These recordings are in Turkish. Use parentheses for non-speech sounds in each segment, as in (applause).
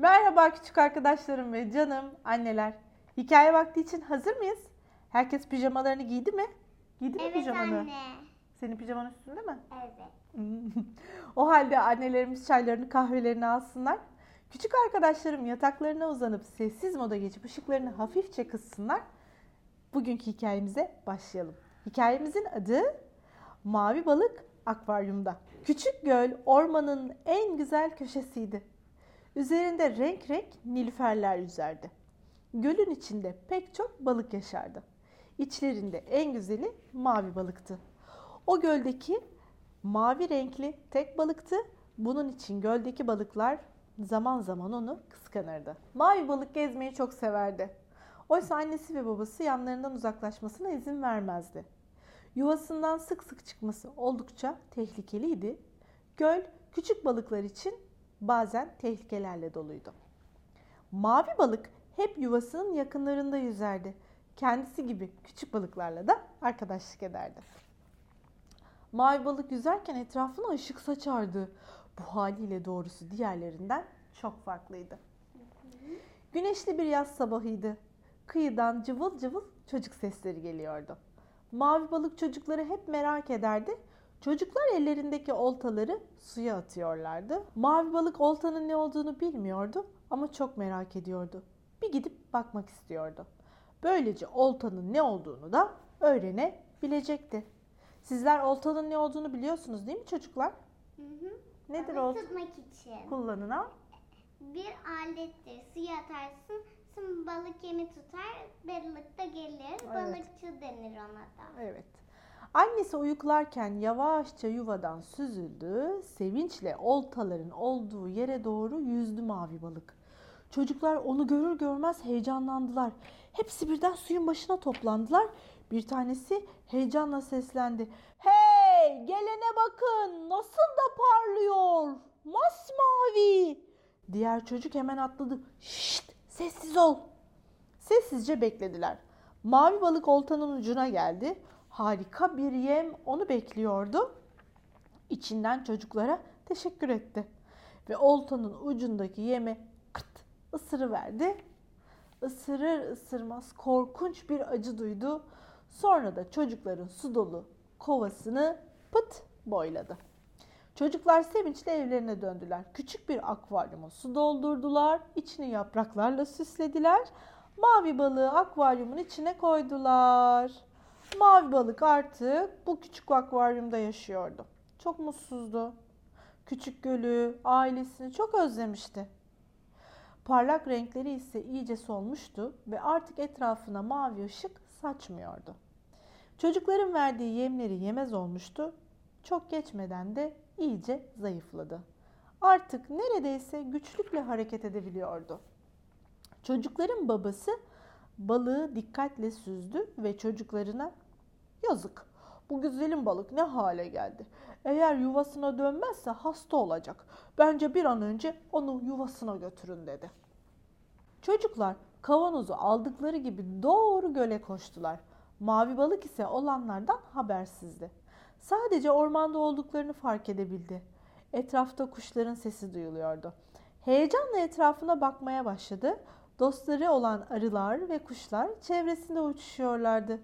Merhaba küçük arkadaşlarım ve canım anneler. Hikaye vakti için hazır mıyız? Herkes pijamalarını giydi mi? Giydi mi Evet pijamanı? anne. Senin pijaman üstünde mi? Evet. (laughs) o halde annelerimiz çaylarını kahvelerini alsınlar. Küçük arkadaşlarım yataklarına uzanıp sessiz moda geçip ışıklarını hafifçe kıssınlar. Bugünkü hikayemize başlayalım. Hikayemizin adı Mavi Balık Akvaryumda. Küçük göl ormanın en güzel köşesiydi. Üzerinde renk renk nilüferler yüzerdi. Gölün içinde pek çok balık yaşardı. İçlerinde en güzeli mavi balıktı. O göldeki mavi renkli tek balıktı. Bunun için göldeki balıklar zaman zaman onu kıskanırdı. Mavi balık gezmeyi çok severdi. Oysa annesi ve babası yanlarından uzaklaşmasına izin vermezdi. Yuvasından sık sık çıkması oldukça tehlikeliydi. Göl küçük balıklar için bazen tehlikelerle doluydu. Mavi balık hep yuvasının yakınlarında yüzerdi. Kendisi gibi küçük balıklarla da arkadaşlık ederdi. Mavi balık yüzerken etrafına ışık saçardı. Bu haliyle doğrusu diğerlerinden çok farklıydı. Güneşli bir yaz sabahıydı. Kıyıdan cıvıl cıvıl çocuk sesleri geliyordu. Mavi balık çocukları hep merak ederdi. Çocuklar ellerindeki oltaları suya atıyorlardı. Mavi balık oltanın ne olduğunu bilmiyordu ama çok merak ediyordu. Bir gidip bakmak istiyordu. Böylece oltanın ne olduğunu da öğrenebilecekti. Sizler oltanın ne olduğunu biliyorsunuz değil mi çocuklar? Hı hı. Nedir Balık olta? tutmak için. Kullanılan Bir alettir. Suya atarsın. Sonra balık yemi tutar. Balık da gelir. Balıkçı denir ona da. Evet. Annesi uyuklarken yavaşça yuvadan süzüldü. Sevinçle oltaların olduğu yere doğru yüzdü mavi balık. Çocuklar onu görür görmez heyecanlandılar. Hepsi birden suyun başına toplandılar. Bir tanesi heyecanla seslendi. Hey gelene bakın nasıl da parlıyor. Masmavi. Diğer çocuk hemen atladı. Şşt sessiz ol. Sessizce beklediler. Mavi balık oltanın ucuna geldi. Harika bir yem onu bekliyordu. İçinden çocuklara teşekkür etti. Ve oltanın ucundaki yeme kırt ısırıverdi. Isırır ısırmaz korkunç bir acı duydu. Sonra da çocukların su dolu kovasını pıt boyladı. Çocuklar sevinçle evlerine döndüler. Küçük bir akvaryuma su doldurdular. İçini yapraklarla süslediler. Mavi balığı akvaryumun içine koydular. Mavi balık artık bu küçük akvaryumda yaşıyordu. Çok mutsuzdu. Küçük gölü, ailesini çok özlemişti. Parlak renkleri ise iyice solmuştu ve artık etrafına mavi ışık saçmıyordu. Çocukların verdiği yemleri yemez olmuştu. Çok geçmeden de iyice zayıfladı. Artık neredeyse güçlükle hareket edebiliyordu. Çocukların babası balığı dikkatle süzdü ve çocuklarına yazık bu güzelim balık ne hale geldi. Eğer yuvasına dönmezse hasta olacak. Bence bir an önce onu yuvasına götürün dedi. Çocuklar kavanozu aldıkları gibi doğru göle koştular. Mavi balık ise olanlardan habersizdi. Sadece ormanda olduklarını fark edebildi. Etrafta kuşların sesi duyuluyordu. Heyecanla etrafına bakmaya başladı. Dostları olan arılar ve kuşlar çevresinde uçuşuyorlardı.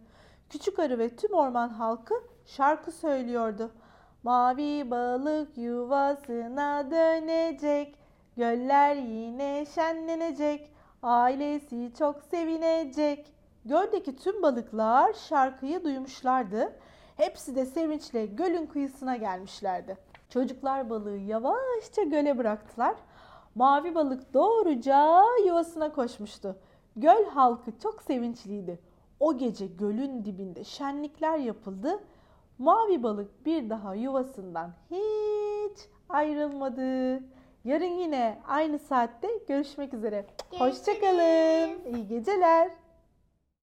Küçük arı ve tüm orman halkı şarkı söylüyordu. Mavi balık yuvasına dönecek, göller yine şenlenecek, ailesi çok sevinecek. Göldeki tüm balıklar şarkıyı duymuşlardı. Hepsi de sevinçle gölün kıyısına gelmişlerdi. Çocuklar balığı yavaşça göle bıraktılar. Mavi balık doğruca yuvasına koşmuştu. Göl halkı çok sevinçliydi. O gece gölün dibinde şenlikler yapıldı. Mavi balık bir daha yuvasından hiç ayrılmadı. Yarın yine aynı saatte görüşmek üzere. Hoşçakalın. İyi geceler.